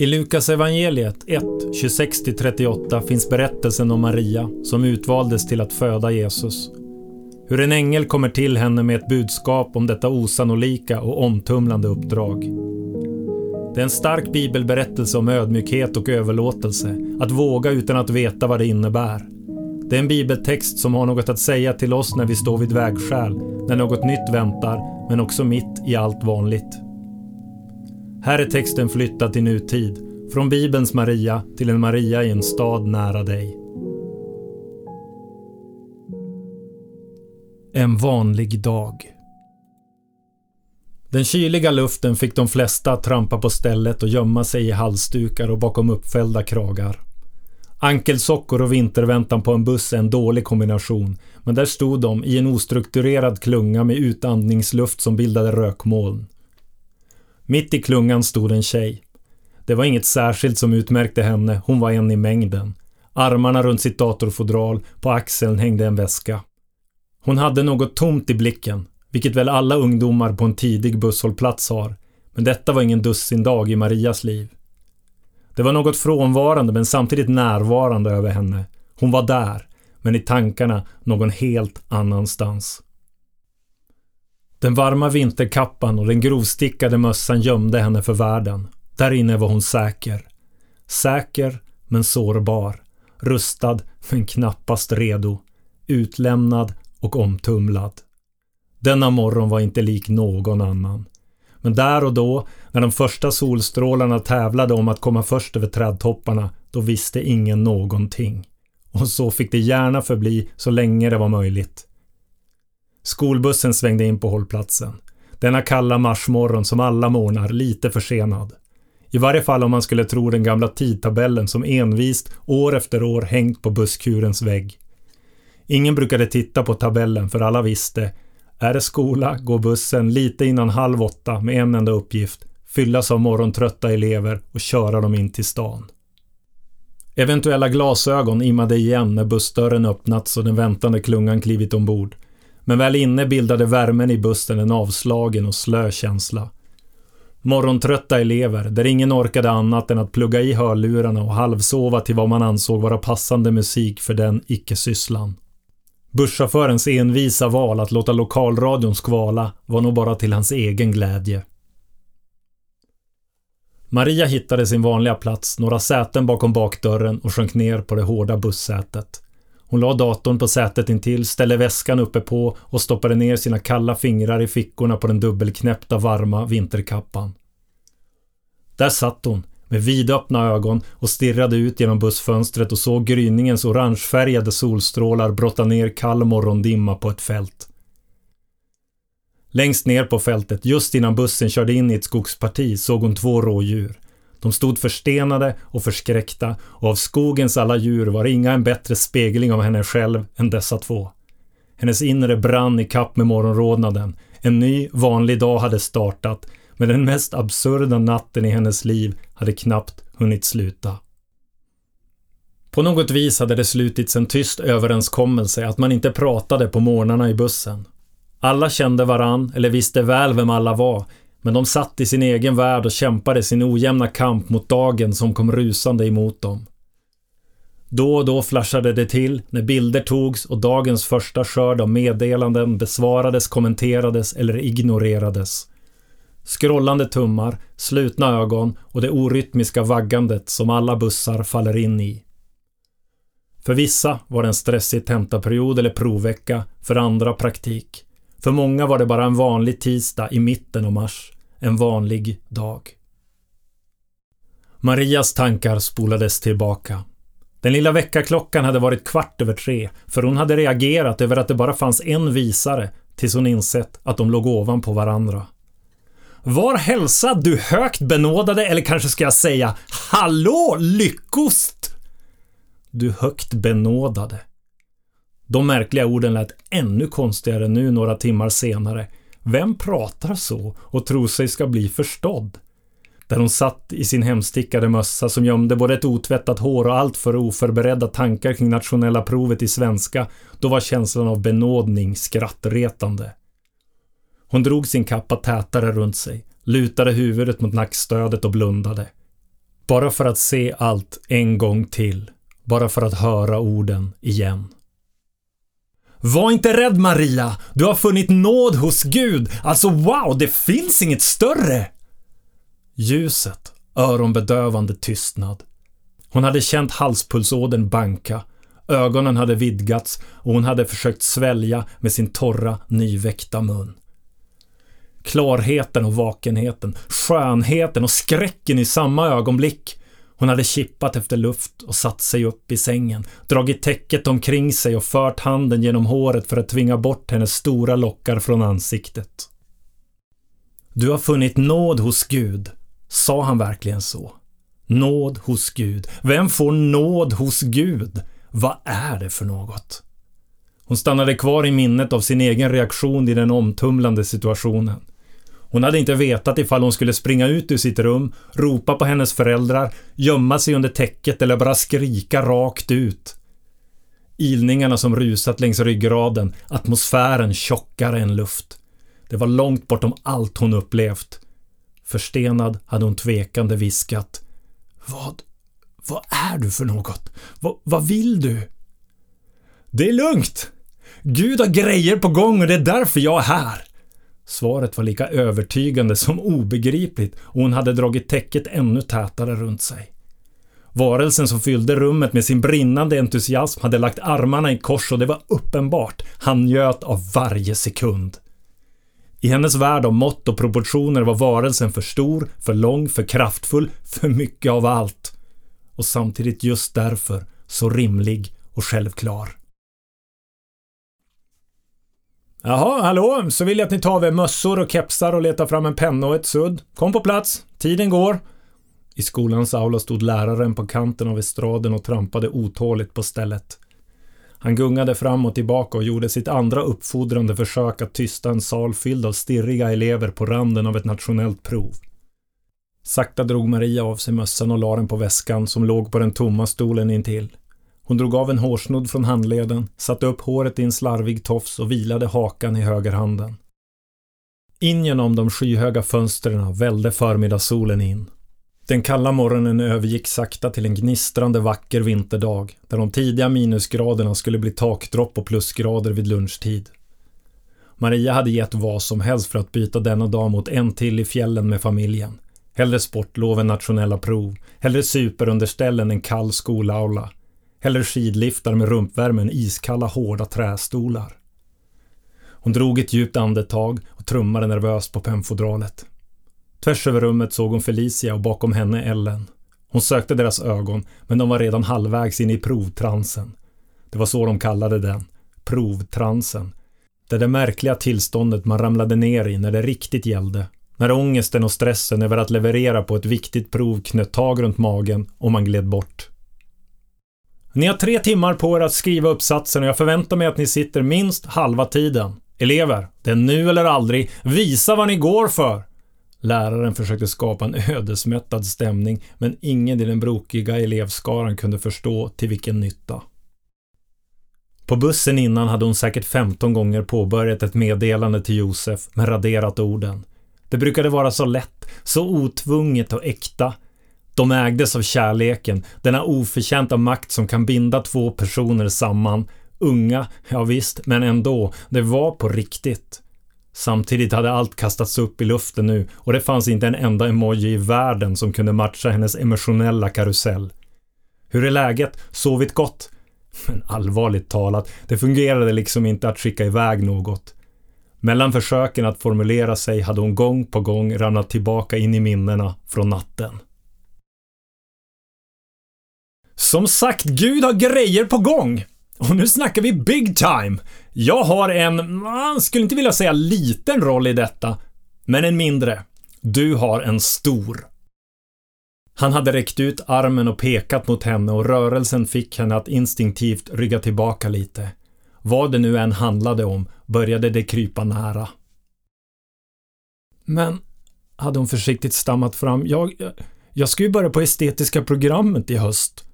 I Lukas evangeliet 1, 26-38 finns berättelsen om Maria som utvaldes till att föda Jesus. Hur en ängel kommer till henne med ett budskap om detta osannolika och omtumlande uppdrag. Det är en stark bibelberättelse om ödmjukhet och överlåtelse, att våga utan att veta vad det innebär. Det är en bibeltext som har något att säga till oss när vi står vid vägskäl, när något nytt väntar, men också mitt i allt vanligt. Här är texten flyttad till nutid, från Bibelns Maria till en Maria i en stad nära dig. En vanlig dag. Den kyliga luften fick de flesta att trampa på stället och gömma sig i halsdukar och bakom uppfällda kragar. Ankelsockor och vinterväntan på en buss är en dålig kombination, men där stod de i en ostrukturerad klunga med utandningsluft som bildade rökmoln. Mitt i klungan stod en tjej. Det var inget särskilt som utmärkte henne, hon var en i mängden. Armarna runt sitt datorfodral, på axeln hängde en väska. Hon hade något tomt i blicken, vilket väl alla ungdomar på en tidig busshållplats har. Men detta var ingen dussindag i Marias liv. Det var något frånvarande men samtidigt närvarande över henne. Hon var där, men i tankarna någon helt annanstans. Den varma vinterkappan och den grovstickade mössan gömde henne för världen. Där inne var hon säker. Säker, men sårbar. Rustad, men knappast redo. Utlämnad och omtumlad. Denna morgon var inte lik någon annan. Men där och då, när de första solstrålarna tävlade om att komma först över trädtopparna, då visste ingen någonting. Och så fick det gärna förbli så länge det var möjligt. Skolbussen svängde in på hållplatsen. Denna kalla marsmorgon som alla morgnar, lite försenad. I varje fall om man skulle tro den gamla tidtabellen som envist, år efter år, hängt på busskurens vägg. Ingen brukade titta på tabellen för alla visste är det skola går bussen lite innan halv åtta med en enda uppgift, fyllas av morgontrötta elever och köra dem in till stan. Eventuella glasögon immade igen när bussdörren öppnats och den väntande klungan klivit ombord. Men väl inne bildade värmen i bussen en avslagen och slö känsla. Morgontrötta elever, där ingen orkade annat än att plugga i hörlurarna och halvsova till vad man ansåg vara passande musik för den icke-sysslan. Busschaufförens envisa val att låta lokalradion skvala var nog bara till hans egen glädje. Maria hittade sin vanliga plats, några säten bakom bakdörren och sjönk ner på det hårda bussätet. Hon la datorn på sätet intill, ställde väskan uppe på och stoppade ner sina kalla fingrar i fickorna på den dubbelknäppta varma vinterkappan. Där satt hon, med vidöppna ögon och stirrade ut genom bussfönstret och såg gryningens orangefärgade solstrålar brotta ner kall morgondimma på ett fält. Längst ner på fältet, just innan bussen körde in i ett skogsparti, såg hon två rådjur. De stod förstenade och förskräckta och av skogens alla djur var inga en bättre spegling av henne själv än dessa två. Hennes inre brann i kapp med morgonrodnaden. En ny, vanlig dag hade startat men den mest absurda natten i hennes liv hade knappt hunnit sluta. På något vis hade det slutits en tyst överenskommelse att man inte pratade på morgnarna i bussen. Alla kände varann, eller visste väl vem alla var, men de satt i sin egen värld och kämpade sin ojämna kamp mot dagen som kom rusande emot dem. Då och då flashade det till när bilder togs och dagens första skörd av meddelanden besvarades, kommenterades eller ignorerades. Scrollande tummar, slutna ögon och det orytmiska vaggandet som alla bussar faller in i. För vissa var det en stressig tentaperiod eller provvecka, för andra praktik. För många var det bara en vanlig tisdag i mitten av mars. En vanlig dag. Marias tankar spolades tillbaka. Den lilla väckarklockan hade varit kvart över tre, för hon hade reagerat över att det bara fanns en visare tills hon insett att de låg ovanpå varandra. Var hälsad du högt benådade, eller kanske ska jag säga Hallå lyckost! Du högt benådade. De märkliga orden lät ännu konstigare nu några timmar senare. Vem pratar så och tror sig ska bli förstådd? Där hon satt i sin hemstickade mössa som gömde både ett otvättat hår och allt för oförberedda tankar kring nationella provet i svenska, då var känslan av benådning skrattretande. Hon drog sin kappa tätare runt sig, lutade huvudet mot nackstödet och blundade. Bara för att se allt en gång till. Bara för att höra orden igen. Var inte rädd Maria! Du har funnit nåd hos Gud. Alltså wow, det finns inget större! Ljuset, öronbedövande tystnad. Hon hade känt halspulsådern banka. Ögonen hade vidgats och hon hade försökt svälja med sin torra, nyväckta mun. Klarheten och vakenheten, skönheten och skräcken i samma ögonblick. Hon hade kippat efter luft och satt sig upp i sängen, dragit täcket omkring sig och fört handen genom håret för att tvinga bort hennes stora lockar från ansiktet. Du har funnit nåd hos Gud. Sa han verkligen så? Nåd hos Gud. Vem får nåd hos Gud? Vad är det för något? Hon stannade kvar i minnet av sin egen reaktion i den omtumlande situationen. Hon hade inte vetat ifall hon skulle springa ut ur sitt rum, ropa på hennes föräldrar, gömma sig under täcket eller bara skrika rakt ut. Ilningarna som rusat längs ryggraden, atmosfären tjockare än luft. Det var långt bortom allt hon upplevt. Förstenad hade hon tvekande viskat. Vad, vad är du för något? vad, vad vill du? Det är lugnt! Gud har grejer på gång och det är därför jag är här. Svaret var lika övertygande som obegripligt och hon hade dragit täcket ännu tätare runt sig. Varelsen som fyllde rummet med sin brinnande entusiasm hade lagt armarna i kors och det var uppenbart. Han njöt av varje sekund. I hennes värld av mått och proportioner var varelsen för stor, för lång, för kraftfull, för mycket av allt. Och samtidigt just därför så rimlig och självklar. Jaha, hallå, så vill jag att ni tar av er mössor och kepsar och letar fram en penna och ett sudd. Kom på plats, tiden går. I skolans aula stod läraren på kanten av estraden och trampade otåligt på stället. Han gungade fram och tillbaka och gjorde sitt andra uppfordrande försök att tysta en sal fylld av stirriga elever på randen av ett nationellt prov. Sakta drog Maria av sig mössan och la den på väskan som låg på den tomma stolen intill. Hon drog av en hårsnodd från handleden, satte upp håret i en slarvig tofs och vilade hakan i högerhanden. In genom de skyhöga fönstren välde förmiddagssolen in. Den kalla morgonen övergick sakta till en gnistrande vacker vinterdag där de tidiga minusgraderna skulle bli takdropp och plusgrader vid lunchtid. Maria hade gett vad som helst för att byta denna dag mot en till i fjällen med familjen. Hellre sportlov än nationella prov, hellre superunderställ än en kall skolaula eller skidliftar med rumpvärmen iskalla hårda trästolar. Hon drog ett djupt andetag och trummade nervöst på pennfodralet. Tvärs över rummet såg hon Felicia och bakom henne Ellen. Hon sökte deras ögon, men de var redan halvvägs in i provtransen. Det var så de kallade den. Provtransen. Det där märkliga tillståndet man ramlade ner i när det riktigt gällde. När ångesten och stressen över att leverera på ett viktigt prov knöt tag runt magen och man gled bort. Ni har tre timmar på er att skriva uppsatsen och jag förväntar mig att ni sitter minst halva tiden. Elever, det är nu eller aldrig. Visa vad ni går för! Läraren försökte skapa en ödesmättad stämning, men ingen i den brokiga elevskaran kunde förstå till vilken nytta. På bussen innan hade hon säkert 15 gånger påbörjat ett meddelande till Josef, men raderat orden. Det brukade vara så lätt, så otvunget och äkta. De ägdes av kärleken, denna oförtjänta makt som kan binda två personer samman. Unga, ja visst, men ändå, det var på riktigt. Samtidigt hade allt kastats upp i luften nu och det fanns inte en enda emoji i världen som kunde matcha hennes emotionella karusell. Hur är läget? Sovit gott? Men allvarligt talat, det fungerade liksom inte att skicka iväg något. Mellan försöken att formulera sig hade hon gång på gång ramlat tillbaka in i minnena från natten. Som sagt, Gud har grejer på gång! Och nu snackar vi big time! Jag har en, man skulle inte vilja säga liten roll i detta, men en mindre. Du har en stor. Han hade räckt ut armen och pekat mot henne och rörelsen fick henne att instinktivt rygga tillbaka lite. Vad det nu än handlade om började det krypa nära. Men, hade hon försiktigt stammat fram, jag, jag ska ju börja på estetiska programmet i höst.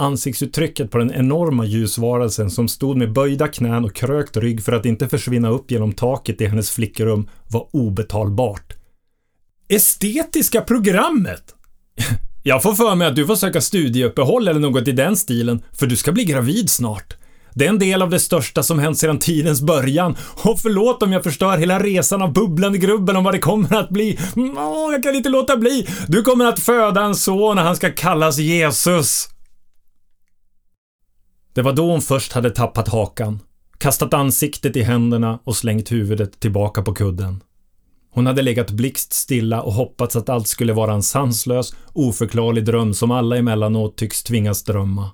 Ansiktsuttrycket på den enorma ljusvarelsen som stod med böjda knän och krökt rygg för att inte försvinna upp genom taket i hennes flickrum var obetalbart. Estetiska programmet? Jag får för mig att du får söka studieuppehåll eller något i den stilen, för du ska bli gravid snart. Det är en del av det största som hänt sedan tidens början. Och förlåt om jag förstör hela resan av bubblande grubbel om vad det kommer att bli. Mm, åh, jag kan inte låta bli. Du kommer att föda en son och han ska kallas Jesus. Det var då hon först hade tappat hakan, kastat ansiktet i händerna och slängt huvudet tillbaka på kudden. Hon hade legat blixt stilla och hoppats att allt skulle vara en sanslös, oförklarlig dröm som alla emellanåt tycks tvingas drömma.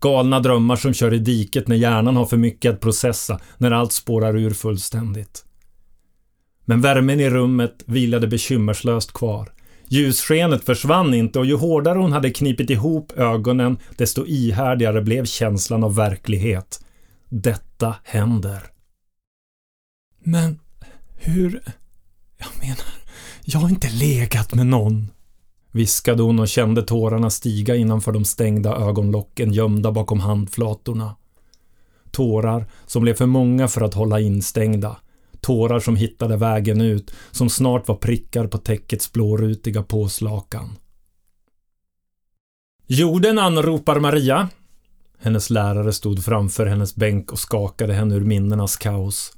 Galna drömmar som kör i diket när hjärnan har för mycket att processa, när allt spårar ur fullständigt. Men värmen i rummet vilade bekymmerslöst kvar. Ljusskenet försvann inte och ju hårdare hon hade knipit ihop ögonen, desto ihärdigare blev känslan av verklighet. Detta händer. Men hur... Jag menar, jag har inte legat med någon. Viskade hon och kände tårarna stiga innanför de stängda ögonlocken gömda bakom handflatorna. Tårar som blev för många för att hålla instängda. Tårar som hittade vägen ut, som snart var prickar på täckets blårutiga påslakan. Jorden anropar Maria. Hennes lärare stod framför hennes bänk och skakade henne ur minnenas kaos.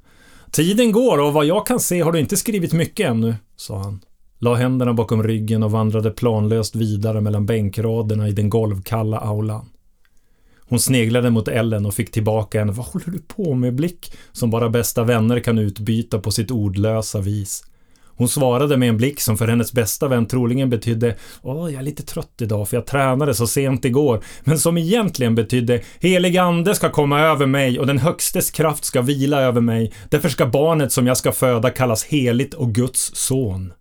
Tiden går och vad jag kan se har du inte skrivit mycket ännu, sa han. La händerna bakom ryggen och vandrade planlöst vidare mellan bänkraderna i den golvkalla aulan. Hon sneglade mot Ellen och fick tillbaka en ”Vad håller du på med?” blick som bara bästa vänner kan utbyta på sitt ordlösa vis. Hon svarade med en blick som för hennes bästa vän troligen betydde ”Åh, jag är lite trött idag för jag tränade så sent igår”, men som egentligen betydde ”Helig ande ska komma över mig och den högstes kraft ska vila över mig. Därför ska barnet som jag ska föda kallas heligt och Guds son”.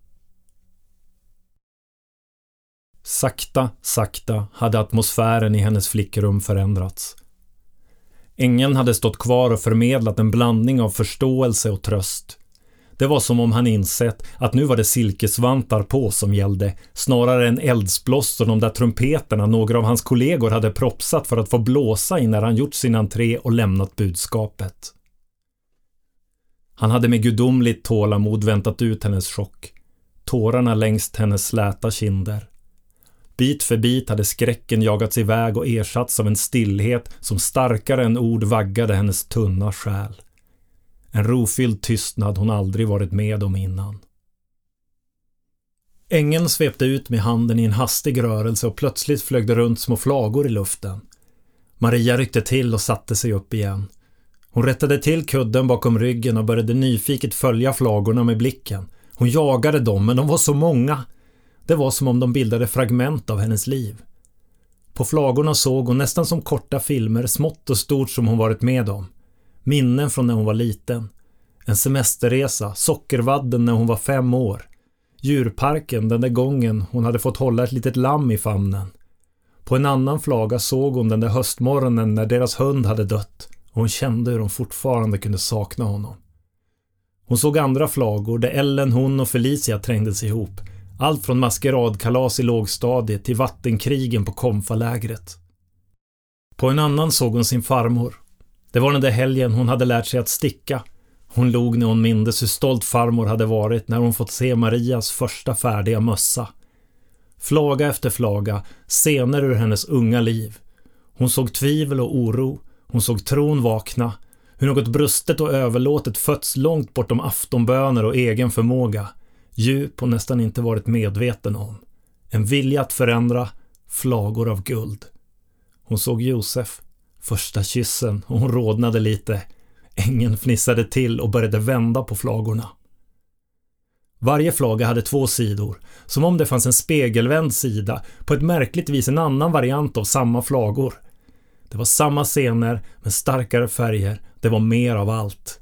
Sakta, sakta hade atmosfären i hennes flickrum förändrats. Ängeln hade stått kvar och förmedlat en blandning av förståelse och tröst. Det var som om han insett att nu var det silkesvantar på som gällde, snarare än eldsbloss och de där trumpeterna några av hans kollegor hade propsat för att få blåsa i när han gjort sin entré och lämnat budskapet. Han hade med gudomligt tålamod väntat ut hennes chock. Tårarna längs hennes släta kinder. Bit för bit hade skräcken jagats iväg och ersatts av en stillhet som starkare än ord vaggade hennes tunna själ. En rofylld tystnad hon aldrig varit med om innan. Ängeln svepte ut med handen i en hastig rörelse och plötsligt flög det runt små flagor i luften. Maria ryckte till och satte sig upp igen. Hon rättade till kudden bakom ryggen och började nyfiket följa flagorna med blicken. Hon jagade dem, men de var så många. Det var som om de bildade fragment av hennes liv. På flagorna såg hon nästan som korta filmer, smått och stort som hon varit med om. Minnen från när hon var liten. En semesterresa, sockervadden när hon var fem år. Djurparken den där gången hon hade fått hålla ett litet lamm i famnen. På en annan flaga såg hon den där höstmorgonen när deras hund hade dött och hon kände hur hon fortfarande kunde sakna honom. Hon såg andra flagor där Ellen, hon och Felicia trängdes ihop allt från maskeradkalas i lågstadiet till vattenkrigen på konfalägret. På en annan såg hon sin farmor. Det var den där helgen hon hade lärt sig att sticka. Hon log när hon mindes hur stolt farmor hade varit när hon fått se Marias första färdiga mössa. Flaga efter flaga, scener ur hennes unga liv. Hon såg tvivel och oro. Hon såg tron vakna. Hur något brustet och överlåtet fötts långt bortom aftonböner och egen förmåga djup och nästan inte varit medveten om. En vilja att förändra, flagor av guld. Hon såg Josef, första kyssen och hon rodnade lite. Ängeln fnissade till och började vända på flagorna. Varje flaga hade två sidor, som om det fanns en spegelvänd sida, på ett märkligt vis en annan variant av samma flagor. Det var samma scener, men starkare färger, det var mer av allt.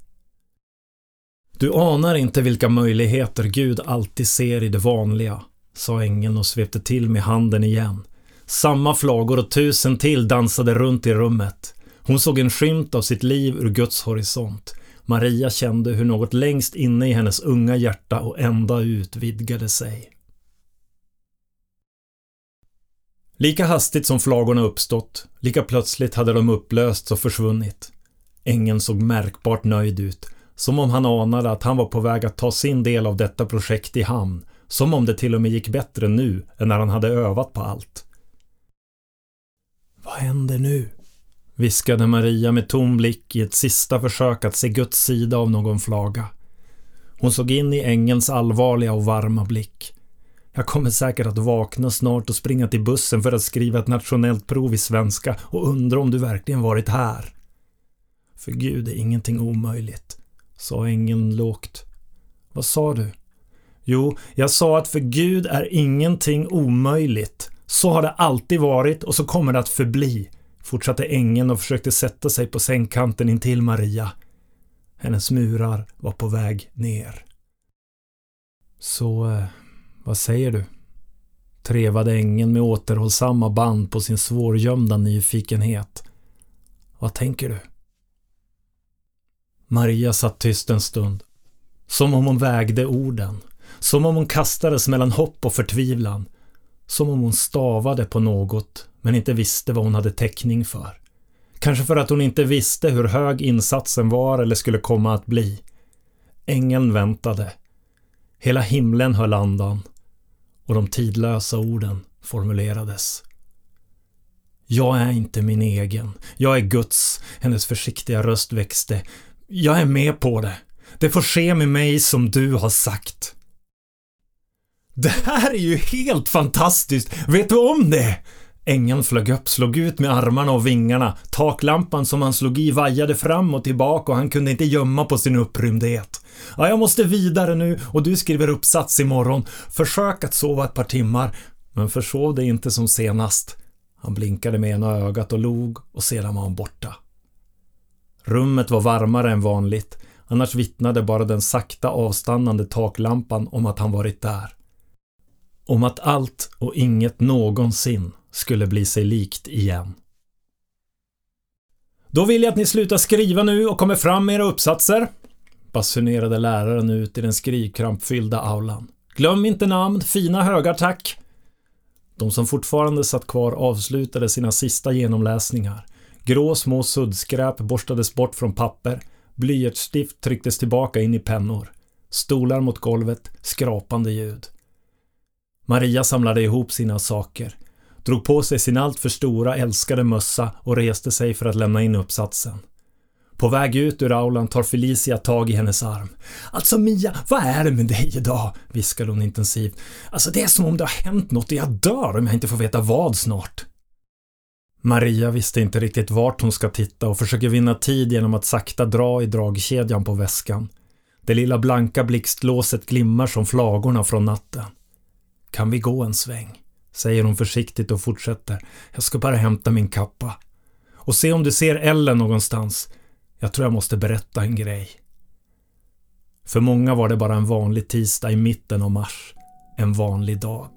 Du anar inte vilka möjligheter Gud alltid ser i det vanliga, sa ängeln och svepte till med handen igen. Samma flagor och tusen till dansade runt i rummet. Hon såg en skymt av sitt liv ur Guds horisont. Maria kände hur något längst inne i hennes unga hjärta och ända ut vidgade sig. Lika hastigt som flagorna uppstått, lika plötsligt hade de upplösts och försvunnit. Ängeln såg märkbart nöjd ut som om han anade att han var på väg att ta sin del av detta projekt i hamn Som om det till och med gick bättre nu än när han hade övat på allt. Vad händer nu? viskade Maria med tom blick i ett sista försök att se Guds sida av någon flaga. Hon såg in i ängelns allvarliga och varma blick. Jag kommer säkert att vakna snart och springa till bussen för att skriva ett nationellt prov i svenska och undra om du verkligen varit här. För Gud är ingenting omöjligt, sa ängeln lågt. Vad sa du? Jo, jag sa att för Gud är ingenting omöjligt. Så har det alltid varit och så kommer det att förbli, fortsatte ängeln och försökte sätta sig på sängkanten intill Maria. Hennes murar var på väg ner. Så, eh, vad säger du? Trevade ängeln med återhållsamma band på sin svårgömda nyfikenhet. Vad tänker du? Maria satt tyst en stund. Som om hon vägde orden. Som om hon kastades mellan hopp och förtvivlan. Som om hon stavade på något men inte visste vad hon hade täckning för. Kanske för att hon inte visste hur hög insatsen var eller skulle komma att bli. Ängeln väntade. Hela himlen höll andan. Och de tidlösa orden formulerades. Jag är inte min egen. Jag är Guds. Hennes försiktiga röst växte. Jag är med på det. Det får ske med mig som du har sagt. Det här är ju helt fantastiskt! Vet du om det? Ängeln flög upp, slog ut med armarna och vingarna. Taklampan som han slog i vajade fram och tillbaka och han kunde inte gömma på sin upprymdhet. Ja, jag måste vidare nu och du skriver uppsats imorgon. Försök att sova ett par timmar, men försov dig inte som senast. Han blinkade med ena ögat och log och sedan var han borta. Rummet var varmare än vanligt, annars vittnade bara den sakta avstannande taklampan om att han varit där. Om att allt och inget någonsin skulle bli sig likt igen. Då vill jag att ni slutar skriva nu och kommer fram med era uppsatser, basunerade läraren ut i den skrivkrampfyllda aulan. Glöm inte namn, fina högar tack! De som fortfarande satt kvar avslutade sina sista genomläsningar. Grå små suddskräp borstades bort från papper. Blyertsstift trycktes tillbaka in i pennor. Stolar mot golvet, skrapande ljud. Maria samlade ihop sina saker, drog på sig sin alltför stora älskade mössa och reste sig för att lämna in uppsatsen. På väg ut ur aulan tar Felicia tag i hennes arm. Alltså Mia, vad är det med dig idag? viskade hon intensivt. Alltså det är som om det har hänt något och jag dör om jag inte får veta vad snart. Maria visste inte riktigt vart hon ska titta och försöker vinna tid genom att sakta dra i dragkedjan på väskan. Det lilla blanka blixtlåset glimmar som flagorna från natten. Kan vi gå en sväng? Säger hon försiktigt och fortsätter. Jag ska bara hämta min kappa. Och se om du ser Ellen någonstans. Jag tror jag måste berätta en grej. För många var det bara en vanlig tisdag i mitten av mars. En vanlig dag.